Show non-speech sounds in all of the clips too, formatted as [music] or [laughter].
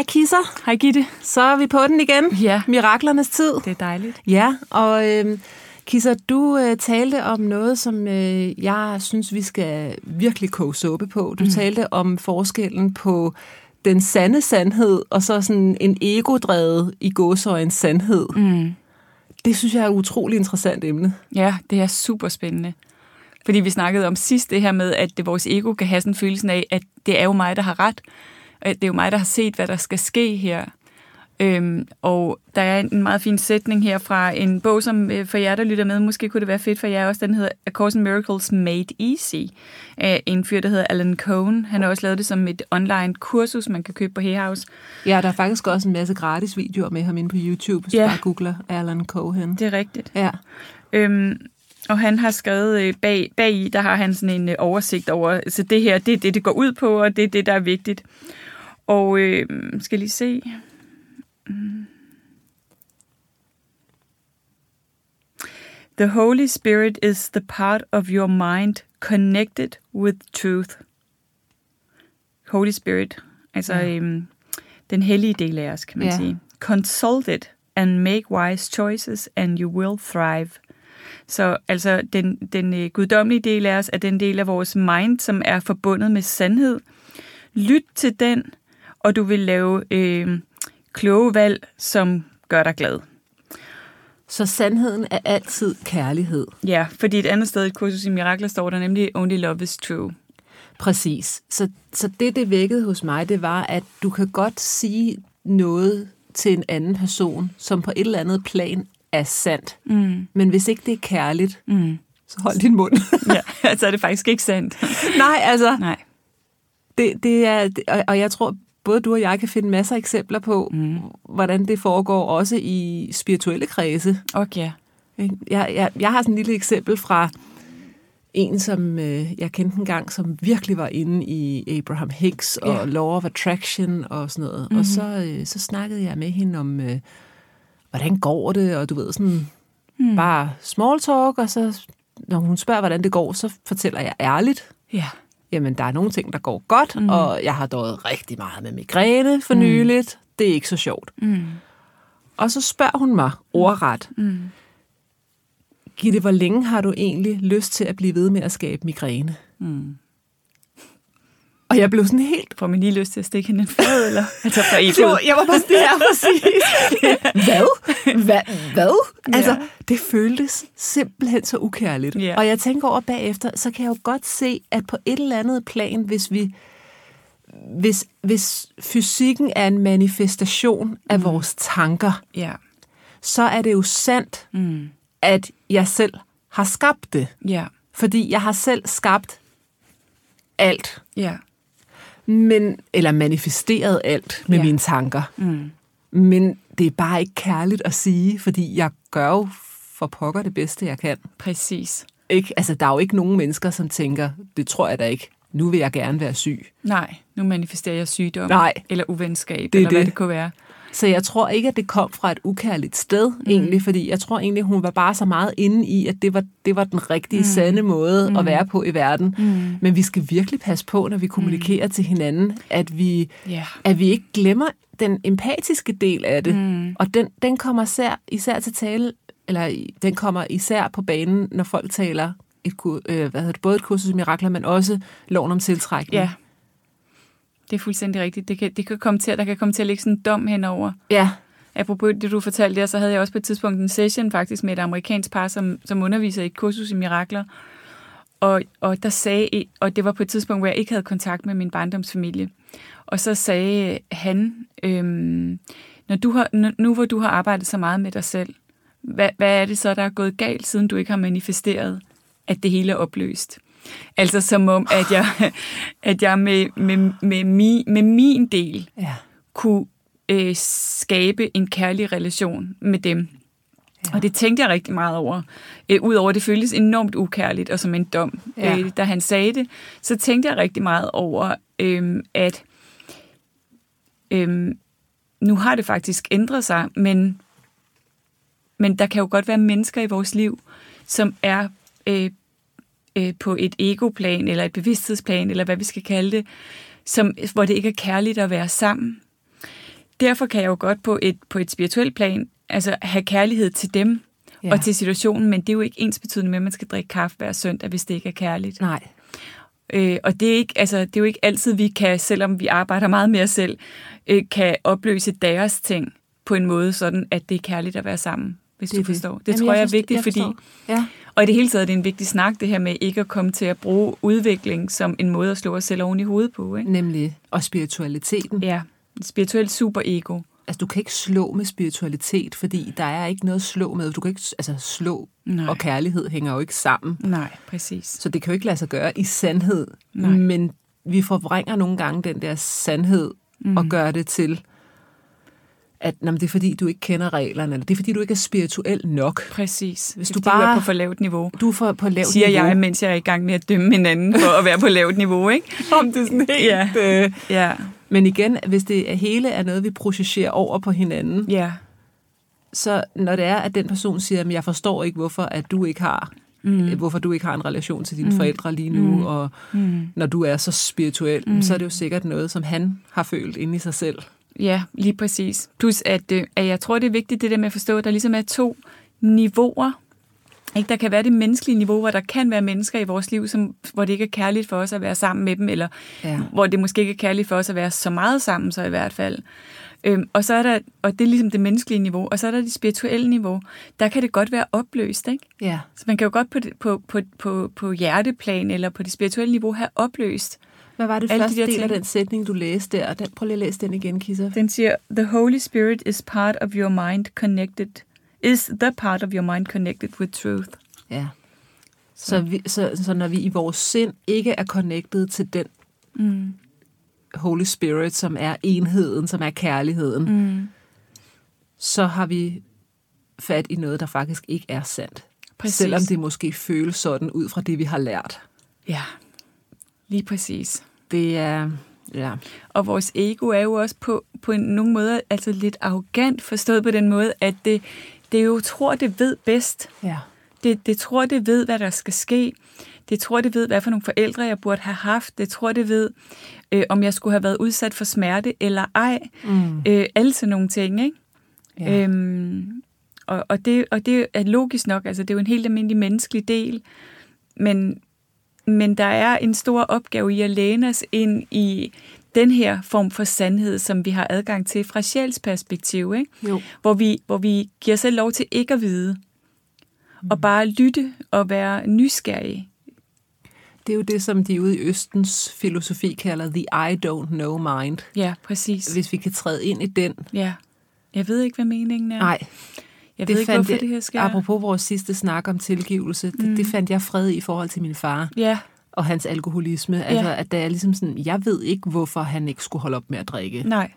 Hej Kisser. Hej Gitte. Så er vi på den igen. Ja. Miraklernes tid. Det er dejligt. Ja, og øh, Kisser, du øh, talte om noget, som øh, jeg synes, vi skal virkelig koge suppe på. Du mm. talte om forskellen på den sande sandhed, og så sådan en egodrevet i gåsøjens sandhed. Mm. Det synes jeg er et utroligt interessant emne. Ja, det er super spændende. Fordi vi snakkede om sidst det her med, at det, vores ego kan have sådan en følelse af, at det er jo mig, der har ret. Det er jo mig, der har set, hvad der skal ske her. Øhm, og der er en meget fin sætning her fra en bog, som øh, for jer, der lytter med, måske kunne det være fedt for jer også. Den hedder A Course in Miracles Made Easy af en fyr, der hedder Alan Cohen. Han har også lavet det som et online kursus, man kan købe på Hay House. Ja, der er faktisk også en masse gratis videoer med ham inde på YouTube, hvis ja. bare googler Alan Cohen. Det er rigtigt. Ja. Øhm, og han har skrevet øh, bag, bag i, der har han sådan en øh, oversigt over, så det her, det er det, det går ud på, og det er det, der er vigtigt. Og øh, skal lige se. The Holy Spirit is the part of your mind connected with truth. Holy Spirit, altså ja. øhm, den hellige del af os, kan man ja. sige. Consult it and make wise choices, and you will thrive. Så altså den, den øh, guddommelige del af os er den del af vores mind, som er forbundet med sandhed. Lyt til den, og du vil lave øh, kloge valg, som gør dig glad. Så sandheden er altid kærlighed. Ja, fordi et andet sted i kursus i Mirakler står der nemlig Only Love is True. Præcis. Så, så det, det vækkede hos mig, det var, at du kan godt sige noget til en anden person, som på et eller andet plan er sandt. Mm. Men hvis ikke det er kærligt, mm. så hold din mund. [laughs] ja, altså er det faktisk ikke sandt. Nej, altså... Nej. Det, det er, og jeg tror, både du og jeg kan finde masser af eksempler på, mm. hvordan det foregår også i spirituelle kredse. Okay. Jeg, jeg, jeg har sådan et lille eksempel fra en, som øh, jeg kendte en gang, som virkelig var inde i Abraham Hicks og yeah. Law of Attraction og sådan noget. Mm-hmm. Og så, øh, så snakkede jeg med hende om, øh, hvordan går det, og du ved, sådan mm. bare small talk, og så når hun spørger, hvordan det går, så fortæller jeg ærligt. Ja. Yeah jamen der er nogle ting, der går godt, mm. og jeg har døjet rigtig meget med migræne for nyligt. Mm. Det er ikke så sjovt. Mm. Og så spørger hun mig ordret, mm. Gitte, hvor længe har du egentlig lyst til at blive ved med at skabe migræne? Mm. Og jeg blev sådan helt... Får man lige lyst til at stikke hende en fad, eller? [laughs] Altså fra jo, jeg var bare sådan, det her præcis. [laughs] Hvad? Hvad? Hvad? Altså, det føltes simpelthen så ukærligt. Ja. Og jeg tænker over bagefter, så kan jeg jo godt se, at på et eller andet plan, hvis vi hvis, hvis fysikken er en manifestation af mm. vores tanker, ja. så er det jo sandt, mm. at jeg selv har skabt det. Ja. Fordi jeg har selv skabt alt. Ja men, eller manifesteret alt med ja. mine tanker. Mm. Men det er bare ikke kærligt at sige, fordi jeg gør jo for pokker det bedste, jeg kan. Præcis. Ikke? Altså, der er jo ikke nogen mennesker, som tænker, det tror jeg da ikke, nu vil jeg gerne være syg. Nej, nu manifesterer jeg sygdom. Nej. Eller uvenskab, det eller det. hvad det kunne være. Så jeg tror ikke, at det kom fra et ukærligt sted, mm. egentlig, fordi jeg tror egentlig, hun var bare så meget inde i, at det var, det var den rigtige, mm. sande måde mm. at være på i verden. Mm. Men vi skal virkelig passe på, når vi kommunikerer mm. til hinanden, at vi, yeah. at vi ikke glemmer den empatiske del af det. Mm. Og den, den kommer især, især til tale, eller den kommer især på banen, når folk taler et, øh, hvad hedder det, både et kursus i mirakler, men også loven om tiltrækning. Ja. Det er fuldstændig rigtigt. Det kan, det kan komme til, der kan komme til at ligge sådan en dom henover. Ja. apropos det, du fortalte der, så havde jeg også på et tidspunkt en session faktisk med et amerikansk par, som, som underviser i et kursus i mirakler. Og, og der sagde, og det var på et tidspunkt, hvor jeg ikke havde kontakt med min barndomsfamilie. Og så sagde han, øhm, når du har, nu hvor du har arbejdet så meget med dig selv, hvad, hvad er det så, der er gået galt, siden du ikke har manifesteret, at det hele er opløst? Altså som om, at jeg, [laughs] at jeg med, med, med, mi, med min del Ja. kunne øh, skabe en kærlig relation med dem. Ja. Og det tænkte jeg rigtig meget over. Øh, Udover at det føltes enormt ukærligt og som en dom, Ja. øh, da han sagde det, så tænkte jeg rigtig meget over, øh, at øh, nu har det faktisk ændret sig, men, men der kan jo godt være mennesker i vores liv, som er øh, øh, på et egoplan, eller et bevidsthedsplan, eller hvad vi skal kalde det, som, hvor det ikke er kærligt at være sammen. Derfor kan jeg jo godt på et, på et spirituelt plan altså have kærlighed til dem Ja. og til situationen, men det er jo ikke ens betydende med, at man skal drikke kaffe hver søndag, hvis det ikke er kærligt. Nej. Øh, og det er, ikke, altså, det er jo ikke altid, vi kan, selvom vi arbejder meget med os selv, øh, kan opløse deres ting på en måde, sådan at det er kærligt at være sammen, hvis Det du forstår. Det, det Jamen, tror jeg jeg er vigtigt, jeg fordi... forstår. Ja. Og i det hele taget er det en vigtig snak, det her med ikke at komme til at bruge udvikling som en måde at slå os selv oven i hovedet på. Ikke? Nemlig. Og spiritualiteten. Ja, spirituelt superego. Altså, du kan ikke slå med spiritualitet, fordi der er ikke noget at slå med. Du kan ikke, altså, slå Nej. og kærlighed hænger jo ikke sammen. Nej, præcis. Så det kan jo ikke lade sig gøre i sandhed. Nej. Men vi forvrænger nogle gange den der sandhed mm. og gør det til, at men det er fordi, du ikke kender reglerne, eller det er fordi, du ikke er spirituel nok. Præcis. Hvis Det du fordi, du er bare- på for lavt niveau. Du er for, på lavt Siger niveau. jeg, mens jeg er i gang med at dømme hinanden for at være på lavt niveau, ikke? [laughs] Om det er sådan helt... Ja. Øh, Ja, men igen, hvis det hele er noget, vi projicerer over på hinanden, ja, så når det er, at den person siger, at jeg forstår ikke, hvorfor at du ikke har mm. hvorfor du ikke har en relation til dine mm. forældre lige nu, mm. og mm. når du er så spirituel, mm. så er det jo sikkert noget, som han har følt inde i sig selv. Ja, lige præcis. Plus, at, øh, at jeg tror, det er vigtigt det der med at forstå, at der ligesom er to niveauer. Ikke? Der kan være det menneskelige niveau, hvor der kan være mennesker i vores liv, som, hvor det ikke er kærligt for os at være sammen med dem, eller Ja. hvor det måske ikke er kærligt for os at være så meget sammen, så i hvert fald. Øhm, og så er der, og det er ligesom det menneskelige niveau, og så er der det spirituelle niveau. Der kan det godt være opløst, ikke? Ja. Så man kan jo godt på, på, på, på, på hjerteplan eller på det spirituelle niveau have opløst. Hvad var det Alle de første der del af ting. den sætning, du læste der? Den, prøv lige at læse den igen, Kisser. Den siger, The Holy Spirit is part of your mind connected, is the part of your mind connected with truth. Ja. Så, vi, så, så når vi i vores sind ikke er connected til den Mm. Holy Spirit, som er enheden, som er kærligheden, Mm. så har vi fat i noget, der faktisk ikke er sandt. Præcis. Selvom det måske føles sådan ud fra det, vi har lært. Ja, lige præcis. Det er... Ja. Og vores ego er jo også på, på en, nogle måder altså lidt arrogant, forstået på den måde, at det, det jo tror, det ved bedst. Ja. Det, det tror, det ved, hvad der skal ske. Det tror, det ved, hvad for nogle forældre, jeg burde have haft. Det tror, det ved, øh, om jeg skulle have været udsat for smerte eller ej. Mm. Øh, alle sådan nogle ting, ikke? Ja. Øhm, og, og, det, og det er logisk nok, altså det er jo en helt almindelig menneskelig del, men, men der er en stor opgave i at læne os ind i den her form for sandhed, som vi har adgang til fra sjælsperspektiv, ikke? Jo. Hvor, vi, hvor vi giver selv lov til ikke at vide, Mm. og bare lytte og være nysgerrige. Det er jo det, som de ude i Østens filosofi kalder the I don't know mind. Ja, præcis. Hvis vi kan træde ind i den. Ja. Jeg ved ikke, hvad meningen er. Nej, jeg ved ikke, hvorfor jeg, det her sker. apropos vores sidste snak om tilgivelse, mm. det, det fandt jeg fred i forhold til min far Ja, og hans alkoholisme. Altså, at der er ligesom sådan, jeg ved ikke, hvorfor han ikke skulle holde op med at drikke. nej.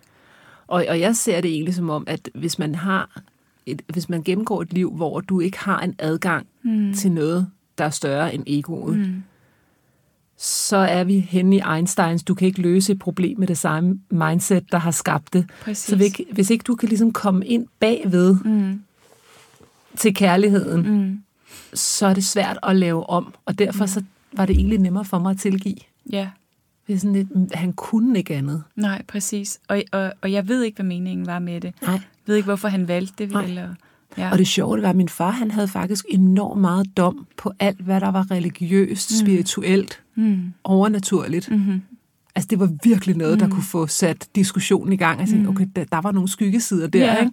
Og, og jeg ser det egentlig som om, at hvis man har et, hvis man gennemgår et liv, hvor du ikke har en adgang mm. til noget, der er større end egoet, mm. så er vi henne i Einsteins, du kan ikke løse et problem med det samme mindset, der har skabt det. Præcis. Så hvis, hvis ikke du kan ligesom komme ind bagved Mm. Til kærligheden, Mm. så er det svært at lave om, og derfor så var det egentlig nemmere for mig at tilgive. Ja, Det er sådan lidt, mm, han kunne ikke andet. nej, præcis. Og, og, og jeg ved ikke, hvad meningen var med det. Nej. Jeg ved ikke, hvorfor han valgte det. Nej. Eller, ja. Og det sjove det var, at min far han havde faktisk enormt meget dom på alt, hvad der var religiøst, spirituelt, mm. overnaturligt. Mm-hmm. Altså, det var virkelig noget, der kunne få sat diskussionen i gang. Jeg tænkte, okay, der, der var nogle skyggesider der, Ja. ikke?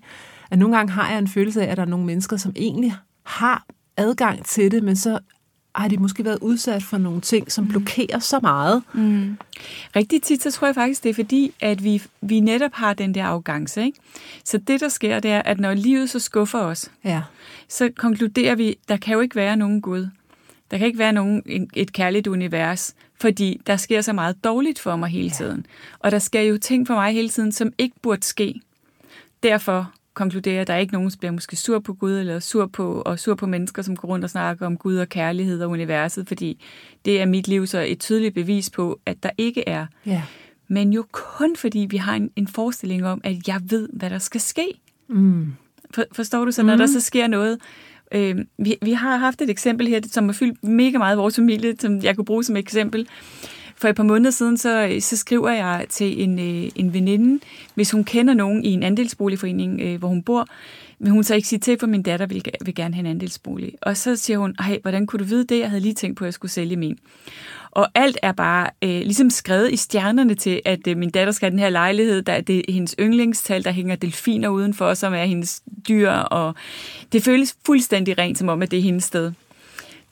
At nogle gange har jeg en følelse af, at der er nogle mennesker, som egentlig har adgang til det, men så har de måske været udsat for nogle ting, som blokerer så meget. Mm. Rigtig tit, så tror jeg faktisk, det er fordi, at vi, vi netop har den der arrogance. Ikke? Så det, der sker, det er, at når livet så skuffer os, Ja. så konkluderer vi, der kan jo ikke være nogen Gud. Der kan ikke være nogen, en- et kærligt univers, fordi der sker så meget dårligt for mig hele tiden. Og der sker jo ting for mig hele tiden, som ikke burde ske. Derfor konkluderer jeg, at der er ikke nogen, der bliver måske sur på Gud, eller sur på, og sur på mennesker, som går rundt og snakker om Gud og kærlighed og universet, fordi det er mit liv så et tydeligt bevis på, at der ikke er. Ja. Men jo kun fordi vi har en, en forestilling om, at jeg ved, hvad der skal ske. Mm. For, forstår du så, når mm. der så sker noget? Øh, vi, vi har haft et eksempel her, som har fyldt mega meget i vores familie, som jeg kunne bruge som eksempel. For et par måneder siden, så, så skriver jeg til en, øh, en veninde, hvis hun kender nogen i en andelsboligforening, øh, hvor hun bor, vil hun så ikke sige til, for min datter vil, vil gerne have en andelsbolig. Og så siger hun, hey, hvordan kunne du vide det? Jeg havde lige tænkt på, at jeg skulle sælge min. Og alt er bare øh, ligesom skrevet i stjernerne til, at øh, min datter skal have den her lejlighed. Der, det er hendes yndlingstal, der hænger delfiner udenfor, som er hendes dyr. Og det føles fuldstændig rent, som om, at det er hendes sted.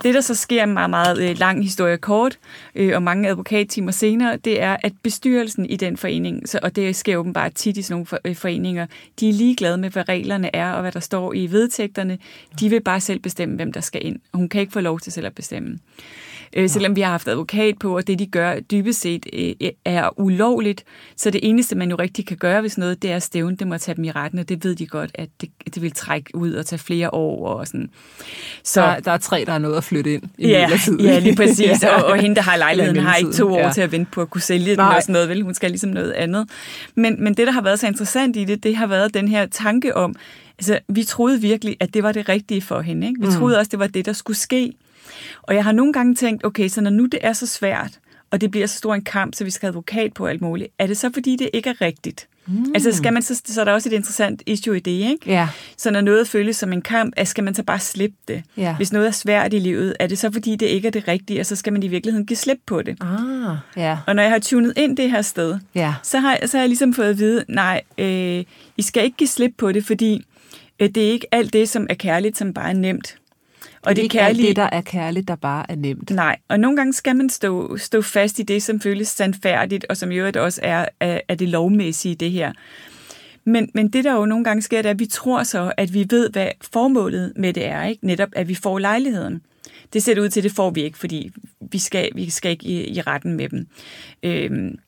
Det, der så sker en meget, meget øh, lang historie kort, øh, og mange advokattimer senere, det er, at bestyrelsen i den forening, så, og det sker åbenbart tit i sådan nogle for, øh, foreninger, de er ligeglade med, hvad reglerne er, og hvad der står i vedtægterne. De vil bare selv bestemme, hvem der skal ind. Og hun kan ikke få lov til selv at bestemme. Øh, selvom vi har haft advokat på, og det de gør dybest set øh, er ulovligt, så det eneste, man jo rigtig kan gøre, hvis noget, det er at stævne dem og tage dem i retten, og det ved de godt, at det, det vil trække ud og tage flere år og sådan. Så, Der, der er tre, der er noget at flytte ind i Ja, midlertid. ja, lige præcis. [laughs] Og, og hende, der har lejligheden, har ikke to år ja. til at vente på at kunne sælge den Nej. og sådan noget, vel? Hun skal ligesom noget andet. Men, men det, der har været så interessant i det, det har været den her tanke om, altså, vi troede virkelig, at det var det rigtige for hende. Ikke? Vi mm. troede også, det var det, der skulle ske. Og jeg har nogle gange tænkt, okay, så når nu det er så svært, og det bliver så stor en kamp, så vi skal have advokat på alt muligt, er det så fordi, det ikke er rigtigt? Mm. Altså, skal man så, så er der også et interessant issue i det, ikke? Ja. Så når noget føles som en kamp, at skal man så bare slippe det? Ja. Hvis noget er svært i livet, er det så fordi, det ikke er det rigtige, og så skal man i virkeligheden give slip på det? Ah, ja. Og når jeg har tunet ind det her sted, Ja. så har, så har jeg ligesom fået at vide, nej, øh, I skal ikke give slip på det, fordi øh, det er ikke alt det, som er kærligt, som bare er nemt. Og det, ikke alt det, der er kærligt, der bare er nemt. Nej, og nogle gange skal man stå, stå fast i det, som føles sandfærdigt, og som i øvrigt også er, er, er det lovmæssige det her. Men, men det, der jo nogle gange sker, det er, at vi tror så, at vi ved, hvad formålet med det er. Ikke? Netop, at vi får lejligheden. Det ser det ud til, det får vi ikke, fordi vi skal, vi skal ikke i, i retten med dem. Øhm,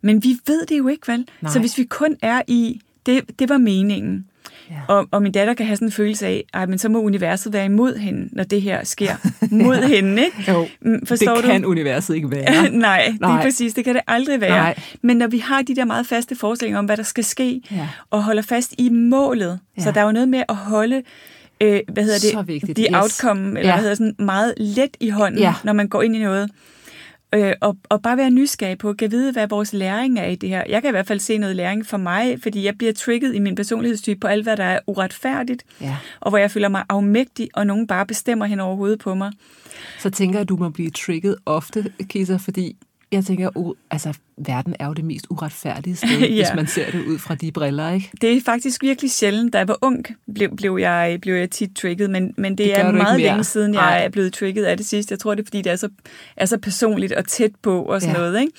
men vi ved det jo ikke, vel? Nej. Så hvis vi kun er i, det, det var meningen, Ja. og, og min datter kan have sådan en følelse af, at men så må universet være imod hende, når det her sker. [laughs] Mod hende, ikke? Jo, Mm, Forstår det du? kan universet ikke være. Nej, [laughs] Nej, det Nej. præcis. Det kan det aldrig være. Nej. Men når vi har de der meget faste forestillinger om, hvad der skal ske, Ja. og holder fast i målet, ja. så Ja. der er jo noget med at holde øh, hvad hedder det, the yes. outcome, eller Ja. hvad hedder sådan, meget let i hånden, Ja. når man går ind i noget. Øh, og, og bare være nysgerrig på, kan vide, hvad vores læring er i det her. Jeg kan i hvert fald se noget læring for mig, fordi jeg bliver trigget i min personlighedstype på alt, hvad der er uretfærdigt, Ja. og hvor jeg føler mig afmægtig, og nogen bare bestemmer hen over hovedet på mig. Så tænker jeg, at du må blive trigget ofte, Kisser, fordi jeg tænker, uh, altså, verden er jo det mest uretfærdige sted, [laughs] Ja. hvis man ser det ud fra de briller, ikke? Det er faktisk virkelig sjældent. Da jeg var ung, blev, blev, jeg, blev jeg tit trigget, men, men det, Det er meget længe siden, jeg Nej. er blevet trigget af det sidste. Jeg tror, det er, fordi det er så, er så personligt og tæt på og sådan Ja. noget. Ikke?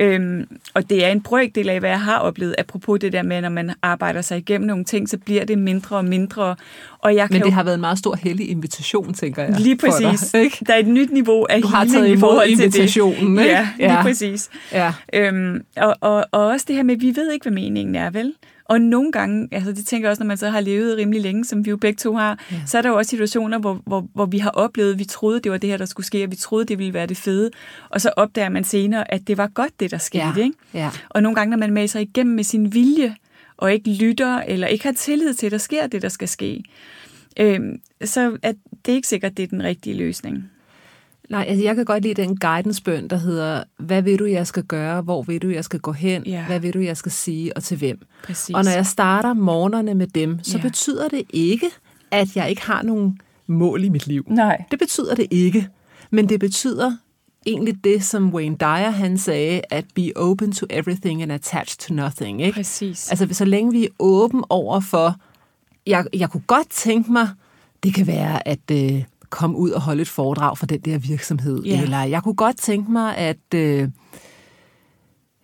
Øhm, og det er en brøkdel af, hvad jeg har oplevet, apropos det der med, når man arbejder sig igennem nogle ting, så bliver det mindre og mindre. Og jeg kan Men det jo, har været en meget stor heldig invitation, tænker jeg. lige for dig, præcis. ikke? Der er et nyt niveau af Du har taget i forhold til det. invitationen, ikke? Ja, lige Ja. præcis. Ja. Øhm, og, og, og også det her med, at vi ved ikke, hvad meningen er, vel? Og nogle gange, altså det tænker jeg også, når man så har levet rimelig længe, som vi jo begge to har, ja. så er der jo også situationer, hvor, hvor, hvor vi har oplevet, vi troede, det var det her, der skulle ske, og vi troede, det ville være det fede. Og så opdager man senere, at det var godt, det der skete. Ja. Ikke? Ja. Og nogle gange, når man sig igennem med sin vilje, og ikke lytter, eller ikke har tillid til, at der sker det, der skal ske, øhm, så er det ikke sikkert, det er den rigtige løsning. Nej, altså jeg kan godt lide den guidance-bøn, der hedder, hvad vil du, jeg skal gøre? Hvor vil du, jeg skal gå hen? Ja. Hvad vil du, jeg skal sige? Og til hvem? Præcis. Og når jeg starter morgenerne med dem, så Ja. betyder det ikke, at jeg ikke har nogen mål i mit liv. Nej. Det betyder det ikke. Men det betyder, egentlig det, som Wayne Dyer han sagde, at be open to everything and attached to nothing. Ikke? Præcis. Altså, så længe vi er åben over for, jeg, jeg kunne godt tænke mig, det kan være at øh, komme ud og holde et foredrag for den der virksomhed, Ja. eller jeg kunne godt tænke mig at, øh,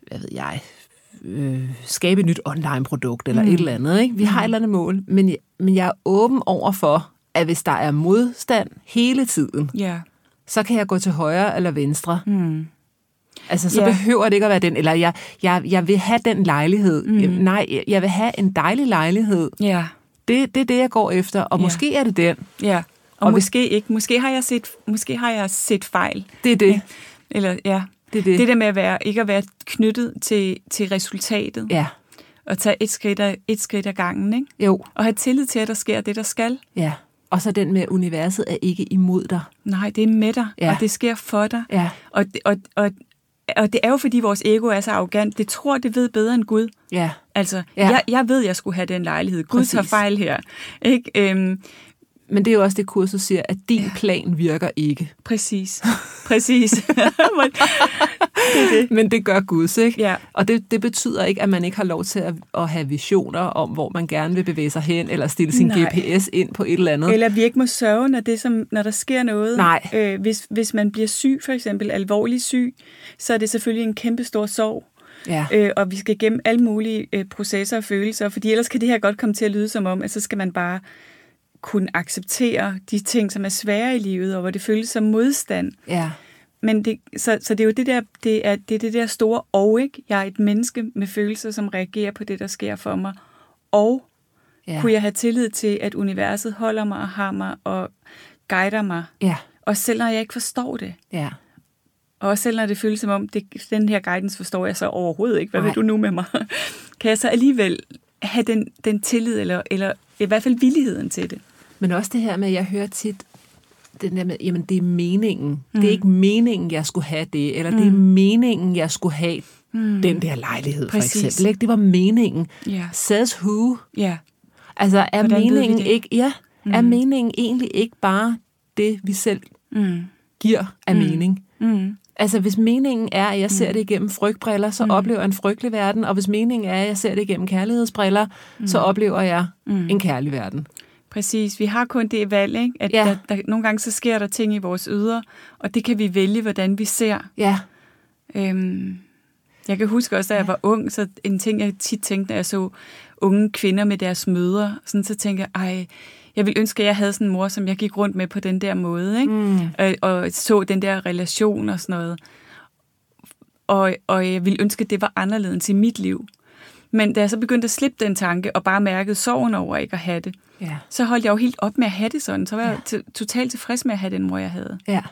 hvad ved jeg, øh, skabe et nyt online-produkt, eller mm. et eller andet. Ikke? Vi har et eller andet mål, men jeg, men jeg er åben over for, at hvis der er modstand hele tiden, Ja. så kan jeg gå til højre eller venstre. Mm. Altså, så Ja. behøver det ikke at være den, eller jeg, jeg, jeg vil have den lejlighed. Mm. Nej, jeg vil have en dejlig lejlighed. Ja. Det, det er det, jeg går efter, og Ja. måske er det den. Ja. Og, Og måske ikke. Måske har jeg set, måske har jeg set fejl. Det er det. Eller ja. Det er det. Det der med at være, ikke at være knyttet til, til resultatet. Ja, Og tage et skridt, ad, et skridt ad gangen, ikke? jo, Og have tillid til, at der sker det, der skal. ja. Og så den med, universet er ikke imod dig. Nej, det er med dig, Ja. og det sker for dig. Ja, Og, og, og, og det er jo, fordi vores ego er så arrogant. Det tror, det ved bedre end Gud. ja, Altså, Ja. ja. jeg, jeg ved, jeg skulle have den lejlighed. Gud Præcis. tager fejl her. Ikke? Øhm, men det er jo også det, kurset siger, at din plan virker ikke. præcis. Præcis. Men- [laughs] det det. Men det gør Guds, ikke? Ja. Og det, det betyder ikke, at man ikke har lov til at, at have visioner om, hvor man gerne vil bevæge sig hen, eller stille sin Nej. GPS ind på et eller andet. Eller vi ikke må sørge, når, det som, når der sker noget. Nej. Øh, hvis, hvis man bliver syg, for eksempel alvorlig syg, så er det selvfølgelig en kæmpe stor sorg. Ja. Øh, og vi skal gennem alle mulige øh, processer og følelser, fordi ellers kan det her godt komme til at lyde som om, at så skal man bare kunne acceptere de ting, som er svære i livet, og hvor det føles som modstand. ja. Men det, så, så det er jo det der, det er, det er det der store og, ikke? Jeg er et menneske med følelser, som reagerer på det, der sker for mig. Og Ja. kunne jeg have tillid til, at universet holder mig og har mig og guider mig. Ja. Og selv når jeg ikke forstår det, Ja. og selv når det føles som om, det, den her guidance forstår jeg så overhovedet ikke. Hvad Nej. vil du nu med mig? [laughs] kan jeg så alligevel have den, den tillid, eller, eller i hvert fald villigheden til det? Men også det her med, at jeg hører tit, den der med, jamen det er meningen. Mm. Det er ikke meningen, jeg skulle have det, eller mm. det er meningen, jeg skulle have mm. den der lejlighed, Præcis. for eksempel. Ikke? Det var meningen. Ja. Says who? Ja. Altså er Hvordan meningen ikke, ja, mm. er meningen egentlig ikke bare det, vi selv Mm. giver af mm. mening? Mm. Altså, hvis meningen er, at jeg ser det igennem frygtbriller, så mm. oplever jeg en frygtelig verden, og hvis meningen er, at jeg ser det igennem kærlighedsbriller, mm. så oplever jeg mm. en kærlig verden. Præcis. Vi har kun det valg, ikke? At Ja. der, der, nogle gange så sker der ting i vores ydre, og det kan vi vælge, hvordan vi ser. Ja, Øhm, jeg kan huske også, da jeg var ung, så en ting, jeg tit tænkte, når jeg så unge kvinder med deres mødre, sådan, så tænkte jeg, ej, jeg vil ønske, at jeg havde sådan en mor, som jeg gik rundt med på den der måde, ikke? Mm. Og, og så den der relation og sådan noget. Og, og jeg ville ønske, at det var anderledes i mit liv. Men da jeg så begyndte at slippe den tanke, og bare mærkede sorgen over ikke at have det, ja, så holdt jeg jo helt op med at have det sådan. Så var jeg til, totalt tilfreds med at have den mor, jeg havde. ja.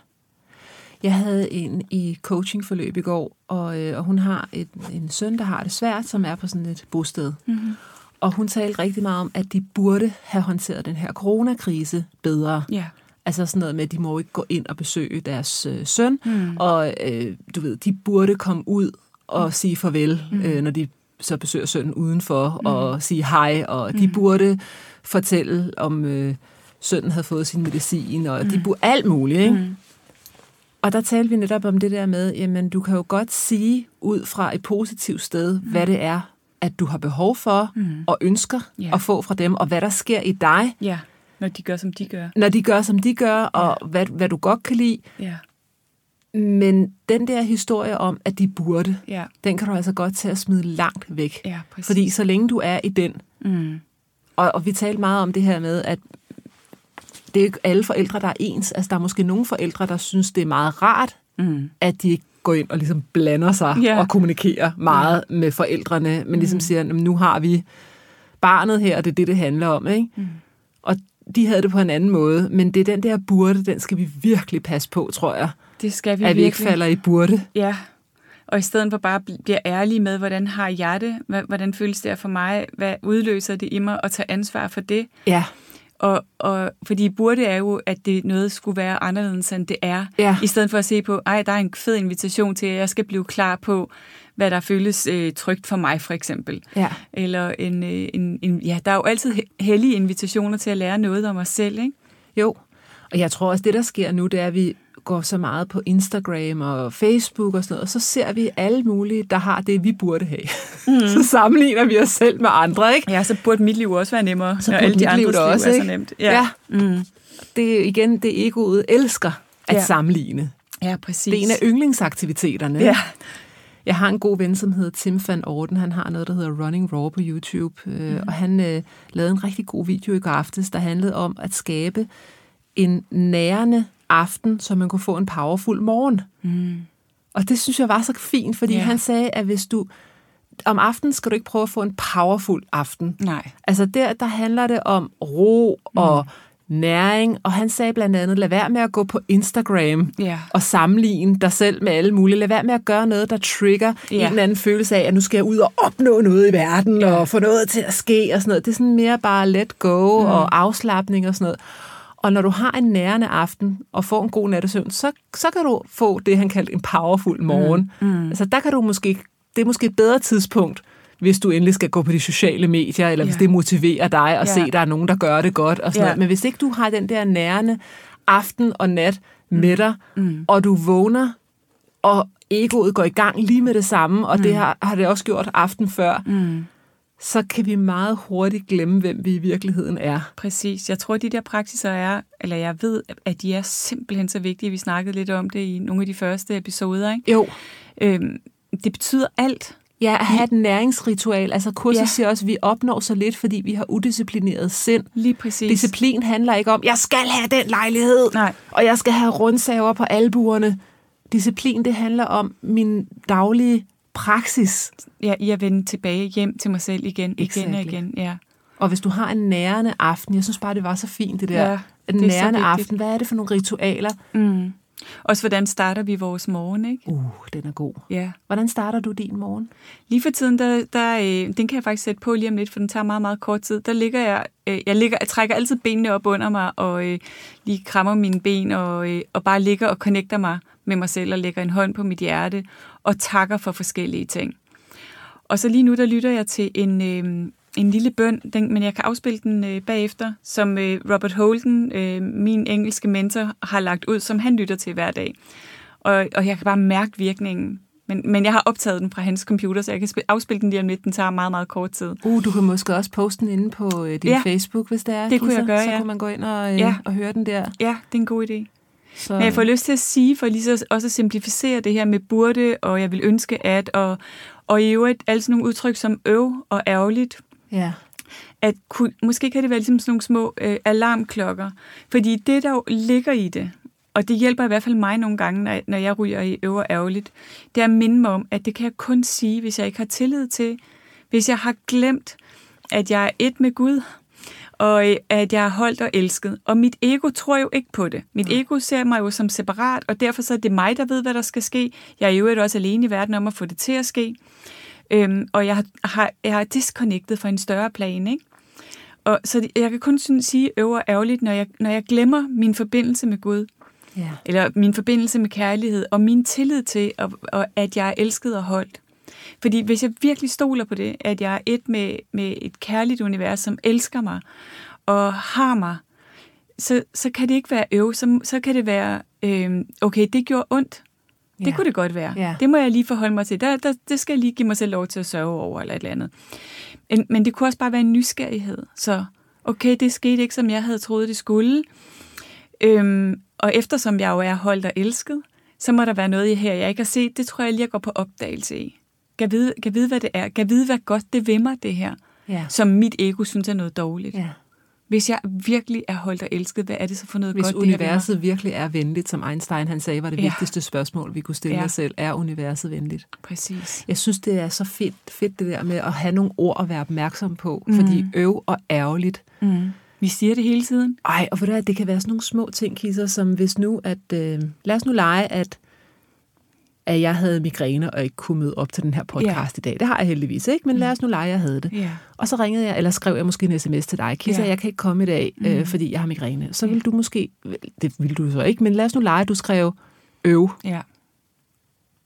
Jeg havde en i coachingforløb i går, og, øh, og hun har et, en søn, der har det svært, som er på sådan et bosted. Mm-hmm. Og hun talte rigtig meget om, at de burde have håndteret den her coronakrise bedre. Ja. Altså sådan noget med, at de må ikke gå ind og besøge deres øh, søn, mm. og øh, du ved, de burde komme ud og mm. sige farvel, mm. øh, når de så besøger sønnen udenfor, mm. og sige hej, og de burde fortælle, om øh, sønnen havde fået sin medicin, og mm. de burde alt muligt, ikke? Mm. Og der talte vi netop om det der med, jamen du kan jo godt sige ud fra et positivt sted, mm. hvad det er, at du har behov for mm. og ønsker Ja. at få fra dem, og hvad der sker i dig, Ja, når de gør, som de gør. når de gør, som de gør, og hvad, hvad du godt kan lide. Ja, Men den der historie om, at de burde, ja, den kan du altså godt til at smide langt væk. ja, præcis. Fordi så længe du er i den, Mm. og, og vi talte meget om det her med, at det er ikke alle forældre, der er ens. Altså, der er måske nogle forældre, der synes, det er meget rart, Mm. at de ikke går ind og ligesom blander sig Ja. og kommunikerer meget med forældrene, men ligesom siger, "Jamen, nu har vi barnet her, og det er det, det handler om. Ikke? Mm. Og de havde det på en anden måde, men det er den der burde, den skal vi virkelig passe på, tror jeg. Det skal vi at vi ikke virkelig. falder i burde. Ja, og i stedet for bare bl- bliver ærlige med, hvordan har jeg det? Hvordan føles det for mig? Hvad udløser det i mig? Og tage ansvar for det. Ja, Og, og fordi burde er jo, at det noget skulle være anderledes, end det er. Ja. I stedet for at se på, ej, der er en fed invitation til, at jeg skal blive klar på, hvad der føles øh, trygt for mig, for eksempel. ja, Eller en, øh, en, en, ja, der er jo altid he- hellige invitationer til at lære noget om os selv, ikke? jo. Og jeg tror også, det der sker nu, det er, at vi går så meget på Instagram og Facebook og sådan noget, og så ser vi alle mulige, der har det, vi burde have. Mm. [laughs] så sammenligner vi os selv med andre, ikke? Ja, så burde mit liv også være nemmere, Så når alle de liv andres da liv også, er så ikke? nemt. ja. Mm. Det er igen, det egoet elsker at Ja. sammenligne. ja præcis. Det er en af yndlingsaktiviteterne. Ja. Jeg har en god ven, som hedder Tim van Orden. Han har noget, der hedder Running Raw på YouTube. Mm. Og han øh, lavede en rigtig god video i går aftes, der handlede om at skabe en nærende aften, så man kunne få en powerful morgen. Mm. Og det synes jeg var så fint, fordi Ja. han sagde, at hvis du om aftenen skal du ikke prøve at få en powerful aften. Nej. Altså der, der handler det om ro og næring, og han sagde blandt andet, lad være med at gå på Instagram Ja. og sammenligne dig selv med alle mulige. Lad være med at gøre noget, der trigger Ja. en eller anden følelse af, at nu skal jeg ud og opnå noget i verden, Ja. og få noget til at ske og sådan noget. Det er sådan mere bare let go mm. og afslappning og sådan noget. Og når du har en nærende aften og får en god nattesøvn, så, så kan du få det, han kaldte en powerful morgen. Mm. Altså der kan du måske, det er måske et bedre tidspunkt, hvis du endelig skal gå på de sociale medier, eller hvis Ja. det motiverer dig at Ja. se, at der er nogen, der gør det godt og sådan noget. Men hvis ikke du har den der nærende aften og nat med dig, mm. og du vågner, og egoet går i gang lige med det samme, og mm. det har, har det også gjort aften før, Mm. Så kan vi meget hurtigt glemme, hvem vi i virkeligheden er. Præcis. Jeg tror, at de der praksiser er, eller jeg ved, at de er simpelthen så vigtige. Vi snakkede lidt om det i nogle af de første episoder. Ikke? Jo. Øhm, det betyder alt. Ja, at have et næringsritual. Altså kurset Ja. siger også, at vi opnår så lidt, fordi vi har udisciplineret sind. Lige præcis. Disciplin handler ikke om, jeg skal have den lejlighed, Nej. og jeg skal have rundsaver på albuerne. Disciplin, det handler om min daglige praksis. Ja, i at vende tilbage hjem til mig selv igen, igen og Exactly. igen. Ja. Og hvis du har en nærende aften, jeg synes bare, det var så fint det der. Ja, en det nærende aften, hvad er det for nogle ritualer? Mm. Også hvordan starter vi vores morgen, ikke? Uh, den er god. Ja. Hvordan starter du din morgen? Lige for tiden, der, der, øh, den kan jeg faktisk sætte på lige om lidt, for den tager meget, meget kort tid. Der ligger jeg, øh, jeg, ligger, jeg trækker altid benene op under mig, og øh, lige krammer mine ben, og, øh, og bare ligger og connecter mig med mig selv, og lægger en hånd på mit hjerte, og takker for forskellige ting. Og så lige nu, der lytter jeg til en, øh, en lille bøn, den, men jeg kan afspille den øh, bagefter, som øh, Robert Holden, øh, min engelske mentor, har lagt ud, som han lytter til hver dag. Og, og jeg kan bare mærke virkningen. Men, men jeg har optaget den fra hans computer, så jeg kan spil- afspille den lige om lidt. Den tager meget, meget kort tid. Uh, du kan måske også poste den inde på øh, din Ja. Facebook, hvis det er. Det kunne jeg Kisser. gøre, Så ja. kunne man gå ind og, øh, Ja. og høre den der. Ja, det er en god idé. Så, Men jeg får lyst til at sige, for lige så også at simplificere det her med burde, og jeg vil ønske at, og, og i øvrigt alle sådan nogle udtryk som øv og ærgerligt, ja. at kunne, måske kan det være ligesom sådan nogle små øh, alarmklokker. Fordi det, der jo ligger i det, og det hjælper i hvert fald mig nogle gange, når, når jeg ryger i øver ærgerligt, det er at minde mig om, at det kan jeg kun sige, hvis jeg ikke har tillid til, hvis jeg har glemt, at jeg er et med Gud, og øh, at jeg er holdt og elsket. Og mit ego tror jo ikke på det. Mit ego ser mig jo som separat, og derfor så er det mig, der ved, hvad der skal ske. Jeg er jo øvrigt også alene i verden om at få det til at ske. Øhm, og jeg har, jeg har disconnected fra en større plan, ikke? Og så jeg kan kun sådan sige øver ærgerligt, når jeg, når jeg glemmer min forbindelse med Gud, ja. eller min forbindelse med kærlighed, og min tillid til, at, at- at jeg er elsket og holdt. Fordi hvis jeg virkelig stoler på det, at jeg er et med, med et kærligt univers, som elsker mig og har mig, så, så kan det ikke være øv, så, så kan det være, øh, okay, det gjorde ondt. Det Ja. kunne det godt være. Ja. Det må jeg lige forholde mig til. Der, der, det skal jeg lige give mig selv lov til at sørge over, eller et eller andet. Men, men det kunne også bare være en nysgerrighed. Så, okay, det skete ikke, som jeg havde troet, det skulle. Øhm, og eftersom jeg jo er holdt og elsket, så må der være noget i her, jeg ikke har set. Det tror jeg lige, jeg går på opdagelse i. Kan vide, kan vide, hvad det er. Kan vide, hvad godt det vil mig, det her. Ja. Som mit ego synes er noget dårligt. ja. Hvis jeg virkelig er holdt og elsket, hvad er det så for noget Hvis godt, det mig? universet virkelig er venligt, som Einstein han sagde, var det Ja. vigtigste spørgsmål, vi kunne stille Ja. os selv, er universet venligt? Præcis. Jeg synes, det er så fedt, fedt det der med at have nogle ord at være opmærksom på, mm. fordi øv og ærgerligt. Mm. Vi siger det hele tiden. Ej, og ved du hvad, det kan være sådan nogle små ting, Kisser, som hvis nu, at øh, lad os nu lege, at at jeg havde migræne og ikke kunne møde op til den her podcast Ja. i dag. Det har jeg heldigvis ikke, men lad os nu lege, jeg havde det. Ja. Og så ringede jeg, eller skrev jeg måske en sms til dig. Kisser, Ja. jeg kan ikke komme i dag, øh, fordi jeg har migræne. Så vil du måske, det vil du så ikke, men lad os nu lege, du skrev øv. ja.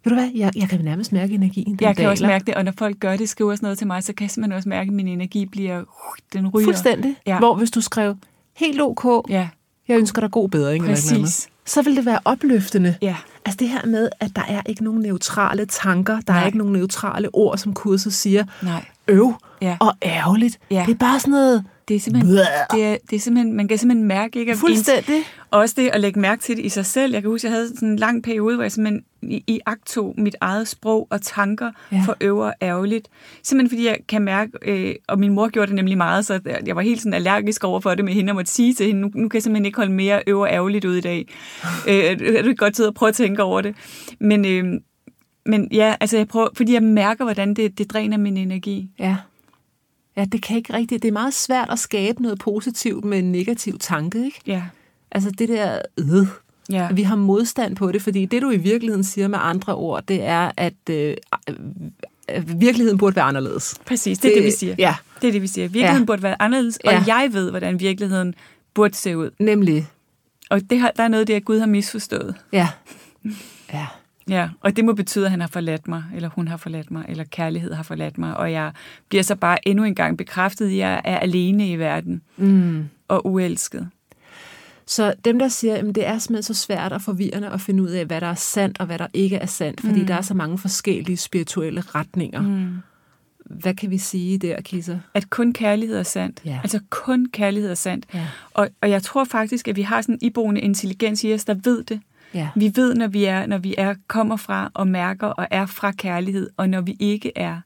Ved du hvad, jeg, jeg kan nærmest mærke energien. Den Jeg kan daler. også mærke det, og når folk gør det, skriver sådan noget til mig, så kan simpelthen også mærke, at min energi bliver, uh, den ryger. Fuldstændig. Ja. Hvor hvis du skrev helt ok, Ja, Jeg ønsker dig god bedring. Et eller. Præcis. Så vil det være opløftende. Ja. Altså det her med, at der er ikke nogen neutrale tanker, der Nej. er ikke nogen neutrale ord, som kurset siger, Nej. øv Ja. og ærgerligt. Ja. Det er bare sådan noget... Det er simpelthen, det er, det er simpelthen, man kan simpelthen mærke, ikke? at ens- Fuldstændig. Også det at lægge mærke til det i sig selv. Jeg kan huske, jeg havde sådan en lang periode, hvor jeg simpelthen i, i akt tog mit eget sprog og tanker Ja. for øvre ærgerligt. Simpelthen fordi jeg kan mærke, øh, og min mor gjorde det nemlig meget, så jeg var helt sådan allergisk over for det med hende, og måtte sige til hende, nu, nu kan jeg simpelthen ikke holde mere øvre ærgerligt ud i dag. [laughs] øh, er du godt tid at prøve at tænke over det? Men, øh, men ja, altså jeg prøver, fordi jeg mærker, hvordan det, det dræner min energi. Ja. Ja, det kan ikke rigtigt. Det er meget svært at skabe noget positivt med en negativ tanke, ikke? Ja, Altså det der, øh, ja. vi har modstand på det, fordi det du i virkeligheden siger med andre ord, det er, at øh, virkeligheden burde være anderledes. Præcis, det er det, det vi siger. Ja, Det er det, vi siger. Virkeligheden ja. burde være anderledes, og Ja. jeg ved, hvordan virkeligheden burde se ud. nemlig. Og det har, der er noget det, at Gud har misforstået. Ja. [laughs] Ja. Ja, og det må betyde, at han har forladt mig, eller hun har forladt mig, eller kærlighed har forladt mig, og jeg bliver så bare endnu en gang bekræftet, at jeg er alene i verden, Mm. og uelsket. Så dem, der siger, at det er simpelthen så svært og forvirrende at finde ud af, hvad der er sandt og hvad der ikke er sandt, fordi mm. der er så mange forskellige spirituelle retninger. Mm. Hvad kan vi sige der, Kisser? At kun kærlighed er sandt. Ja. Altså kun kærlighed er sandt. Ja. Og, og jeg tror faktisk, at vi har sådan en iboende intelligens i os, der ved det. Ja. Vi ved, når vi er, når vi er, kommer fra og mærker og er fra kærlighed, og når vi ikke er.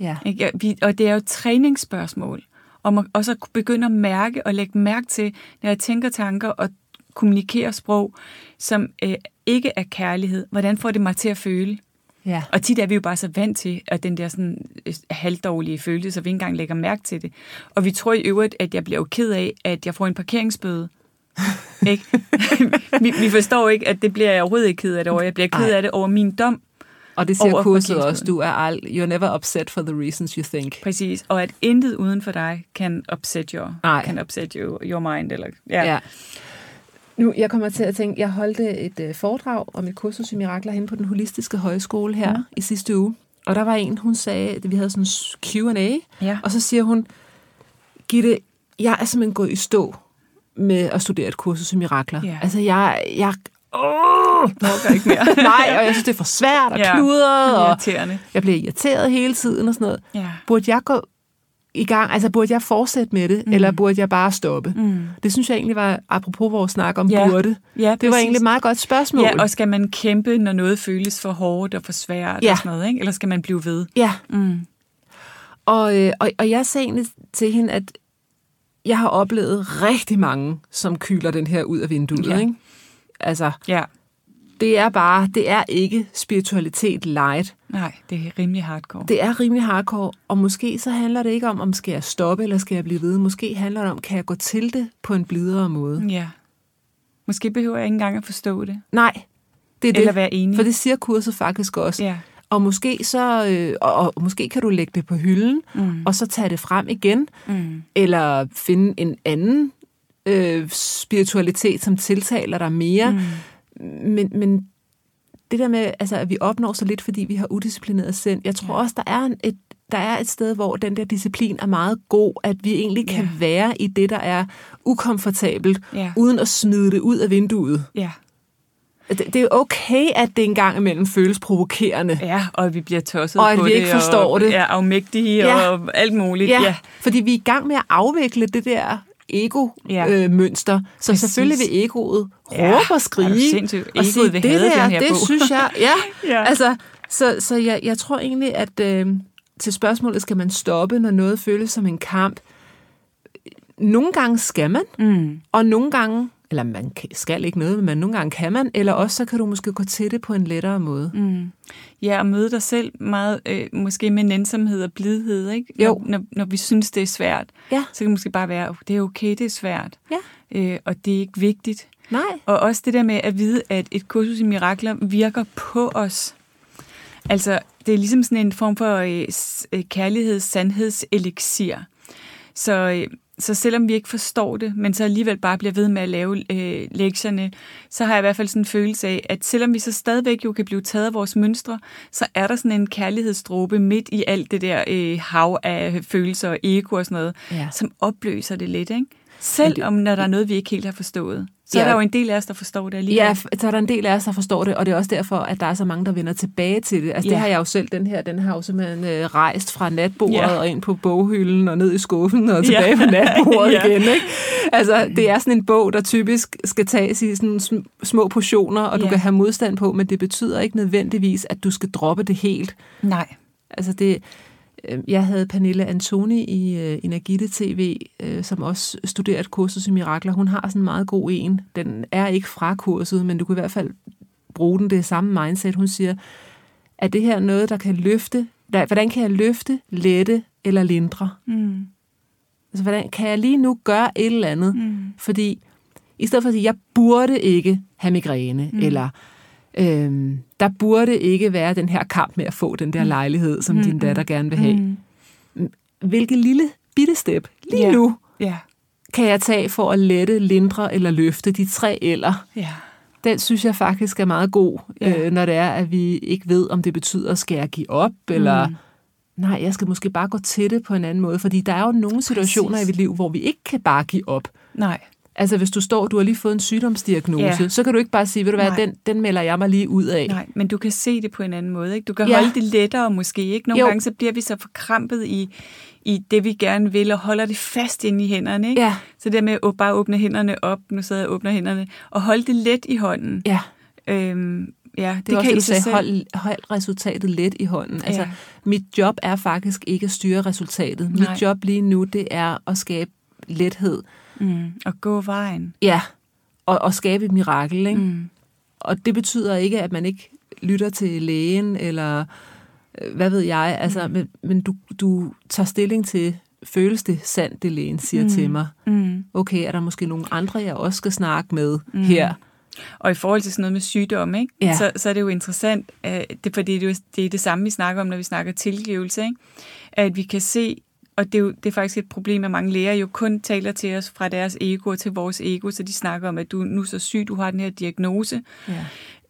Ja. Ikke? Vi, og det er jo et træningsspørgsmål, om at også at begynde at mærke og lægge mærke til, når jeg tænker tanker og kommunikerer sprog, som øh, ikke er kærlighed, hvordan får det mig til at føle? Ja. Og tit er vi jo bare så vant til, at den der sådan øh, halvdårlige følelse, så vi ikke engang lægger mærke til det. Og vi tror i øvrigt, at jeg bliver jo ked af, at jeg får en parkeringsbøde. [laughs] ikke? [laughs] vi, vi forstår ikke, at det bliver jeg overhovedet ikke ked af det over. Jeg bliver ked Nej. af det over min dom, Og det siger kurset også, du er ald- you're never upset for the reasons you think. Præcis, og at intet uden for dig kan upset your, Nej. kan upset your, your mind. Eller, ja. Ja. Nu, jeg kommer til at tænke, jeg holdt et øh, foredrag om et kursus i mirakler hen på den holistiske højskole her Ja. i sidste uge. Og der var en, hun sagde, at vi havde sådan en Q&A, Ja. og så siger hun, Gitte, jeg er simpelthen gået i stå med at studere et kursus i mirakler. Ja. Altså, jeg, jeg, åh, Orker ikke mere. [laughs] nej, og jeg synes, det er for svært og Ja. kludret, og Irriterende. jeg bliver irriteret hele tiden og sådan noget. Ja. Burde jeg gå i gang, altså burde jeg fortsætte med det, mm. eller burde jeg bare stoppe? Mm. Det synes jeg egentlig var, apropos vores snak om Ja. burde, Ja, det var egentlig et meget godt spørgsmål. Ja, og skal man kæmpe, når noget føles for hårdt og for svært Ja. og sådan noget, ikke? eller skal man blive ved? ja. Mm. Og, øh, og, og jeg sagde egentlig til hende, at jeg har oplevet rigtig mange, som kyler den her ud af vinduet. Ja. Ikke? Altså, Ja, det er bare, det er ikke spiritualitet light. nej, det er rimelig hardcore. Det er rimelig hardcore, og måske så handler det ikke om, om skal jeg stoppe, eller skal jeg blive ved. Måske handler det om, kan jeg gå til det på en blidere måde. Ja. Måske behøver jeg ikke engang at forstå det. Nej, det er Eller det. være enig. For det siger kurset faktisk også. Ja. Og måske så, øh, og, og måske kan du lægge det på hylden, Mm. og så tage det frem igen, Mm. eller finde en anden øh, spiritualitet, som tiltaler dig mere. Mm. Men, men det der med, altså, at vi opnår så lidt, fordi vi har udisciplineret sind, jeg tror også, der er et, der er et sted, hvor den der disciplin er meget god, at vi egentlig kan Ja. være i det, der er ukomfortabelt, Ja. uden at smide det ud af vinduet. Ja. Det, det er okay, at det engang imellem føles provokerende. ja, og vi bliver tosset Og at på vi det. ikke forstår og, det. Ja, afmægtige Ja. og alt muligt. Ja, Ja. fordi vi er i gang med at afvikle det der Ja. ego-mønster. så Præcis. selvfølgelig vil egoet råbe Ja, og skrige. og sige, det der, den her det bog." synes jeg, [laughs] ja. Ja. Altså, så, så jeg, jeg tror egentlig, at øh, til spørgsmålet, skal man stoppe, når noget føles som en kamp? Nogle gange skal man, Mm. og nogle gange, eller man skal ikke noget, men nogle gange kan man, eller også så kan du måske gå til det på en lettere måde. Mm. Ja, og møde dig selv meget, øh, måske med nænsomhed og blidhed, ikke? Jo. Når, når, vi synes, det er svært, Ja. så kan det måske bare være, det er okay, det er svært, Ja. øh, og det er ikke vigtigt. Nej. Og også det der med at vide, at et kursus i mirakler virker på os. Altså, det er ligesom sådan en form for øh, øh, kærligheds, sandheds, elixir. Så, øh, så selvom vi ikke forstår det, men så alligevel bare bliver ved med at lave øh, lektierne, så har jeg i hvert fald sådan en følelse af, at selvom vi så stadigvæk jo kan blive taget af vores mønstre, så er der sådan en kærlighedsdråbe midt i alt det der øh, hav af følelser og ego og sådan noget, Ja. som opløser det lidt, ikke? Selv det- om når der er noget, vi ikke helt har forstået. Så Ja. er der jo en del af os, der forstår det alligevel. Ja, så er der en del af os, der forstår det, og det er også derfor, at der er så mange, der vender tilbage til det. Altså, Ja. det har jeg jo selv, den her, den har jo simpelthen øh, rejst fra natbordet Ja. og ind på boghylden og ned i skuffen og tilbage Ja. på natbordet [laughs] Ja. igen. Ikke? Altså, det er sådan en bog, der typisk skal tages i sådan sm- små portioner, og du Ja. kan have modstand på, men det betyder ikke nødvendigvis, at du skal droppe det helt. Nej. Altså det, jeg havde Pernille Antoni i øh, Energite TV, øh, som også studerer et kursus i mirakler. Hun har sådan en meget god en. Den er ikke fra kurset, men du kan i hvert fald bruge den. Det er samme mindset. Hun siger, er det her noget, der kan løfte? Der, hvordan kan jeg løfte, lette eller lindre? Mm. Altså, hvordan kan jeg lige nu gøre et eller andet? Mm. Fordi i stedet for at sige, jeg burde ikke have migræne, mm. eller øhm, der burde ikke være den her kamp med at få den der lejlighed, som mm. din datter gerne vil have. Mm. Hvilke lille bitte step lige Ja. nu Ja. kan jeg tage for at lette, lindre eller løfte de tre eller? Ja. Den synes jeg faktisk er meget god, Ja. øh, når det er, at vi ikke ved, om det betyder, skal jeg give op, eller Mm. nej, jeg skal måske bare gå til det på en anden måde. Fordi der er jo nogle situationer Præcis. i mit liv, hvor vi ikke kan bare give op. Nej. Altså hvis du står, du har lige fået en sygdomsdiagnose, Ja. så kan du ikke bare sige, ved du hvad, Nej. den, den melder jeg mig lige ud af. Nej, men du kan se det på en anden måde. Ikke? Du kan Ja. holde det lettere måske. ikke. Nogle Jo. gange så bliver vi så forkrampet i, i det, vi gerne vil, og holder det fast inde i hænderne. Ikke? Ja, Så det med at bare åbne hænderne op, nu sidder jeg og åbner hænderne, og holde det let i hånden. ja. Øhm, ja, det, Det, kan også, i det, du sagde, hold, hold resultatet let i hånden. Altså, Ja. mit job er faktisk ikke at styre resultatet. Nej. Mit job lige nu, det er at skabe lethed. Mm, og gå vejen. Ja, og, og skabe et mirakel. Ikke? Mm. Og det betyder ikke, at man ikke lytter til lægen, eller øh, hvad ved jeg. Altså, men men du, du tager stilling til, føles det sandt, det lægen siger mm. til mig? Mm. Okay, er der måske nogle andre, jeg også skal snakke med mm. her? Og i forhold til sådan noget med sygdom, ikke? Ja. Så, så er det jo interessant, øh, det, fordi det er, jo, det er det samme, vi snakker om, når vi snakker tilgivelse, ikke? at vi kan se, og det er, jo, det er faktisk et problem, at mange læger jo kun taler til os fra deres ego til vores ego, så de snakker om, at du er nu så syg, du har den her diagnose, Ja.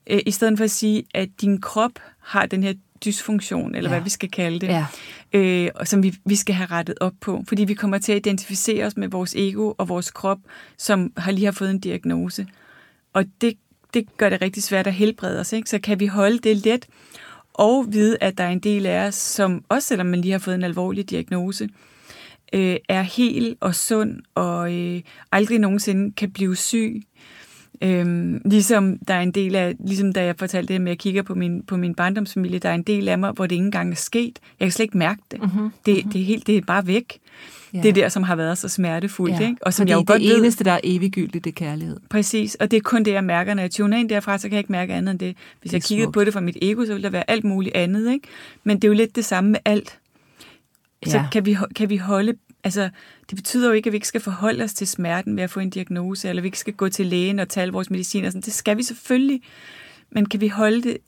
øh, i stedet for at sige, at din krop har den her dysfunktion, eller Ja. hvad vi skal kalde det, Ja. øh, og som vi, vi skal have rettet op på. Fordi vi kommer til at identificere os med vores ego og vores krop, som har lige har fået en diagnose. Og det, det gør det rigtig svært at helbrede os. Ikke? Så kan vi holde det let og vide, at der er en del af os, som også selvom man lige har fået en alvorlig diagnose, øh, er hel og sund og øh, aldrig nogensinde kan blive syg. Øhm, ligesom der er en del af, ligesom da jeg fortalte det med, at jeg kigger på min, på min barndomsfamilie, der er en del af mig, hvor det ikke engang er sket. Jeg kan slet ikke mærke det. Mm-hmm. Det, det, er helt, det er bare væk. Ja. Det er der, som har været så smertefuldt. Ikke? Og som Fordi jeg jo det godt ved, eneste, der er eviggyldigt, det er kærlighed. Præcis, og det er kun det, jeg mærker, når jeg tuner ind derfra, så kan jeg ikke mærke andet end det. Hvis Det jeg kiggede smukt. på det fra mit ego, så ville der være alt muligt andet, ikke? Men det er jo lidt det samme med alt. Så Ja. kan vi, kan vi holde, altså det betyder jo ikke, at vi ikke skal forholde os til smerten ved at få en diagnose, eller vi ikke skal gå til lægen og tage vores medicin og sådan. Det skal vi selvfølgelig, men kan vi holde det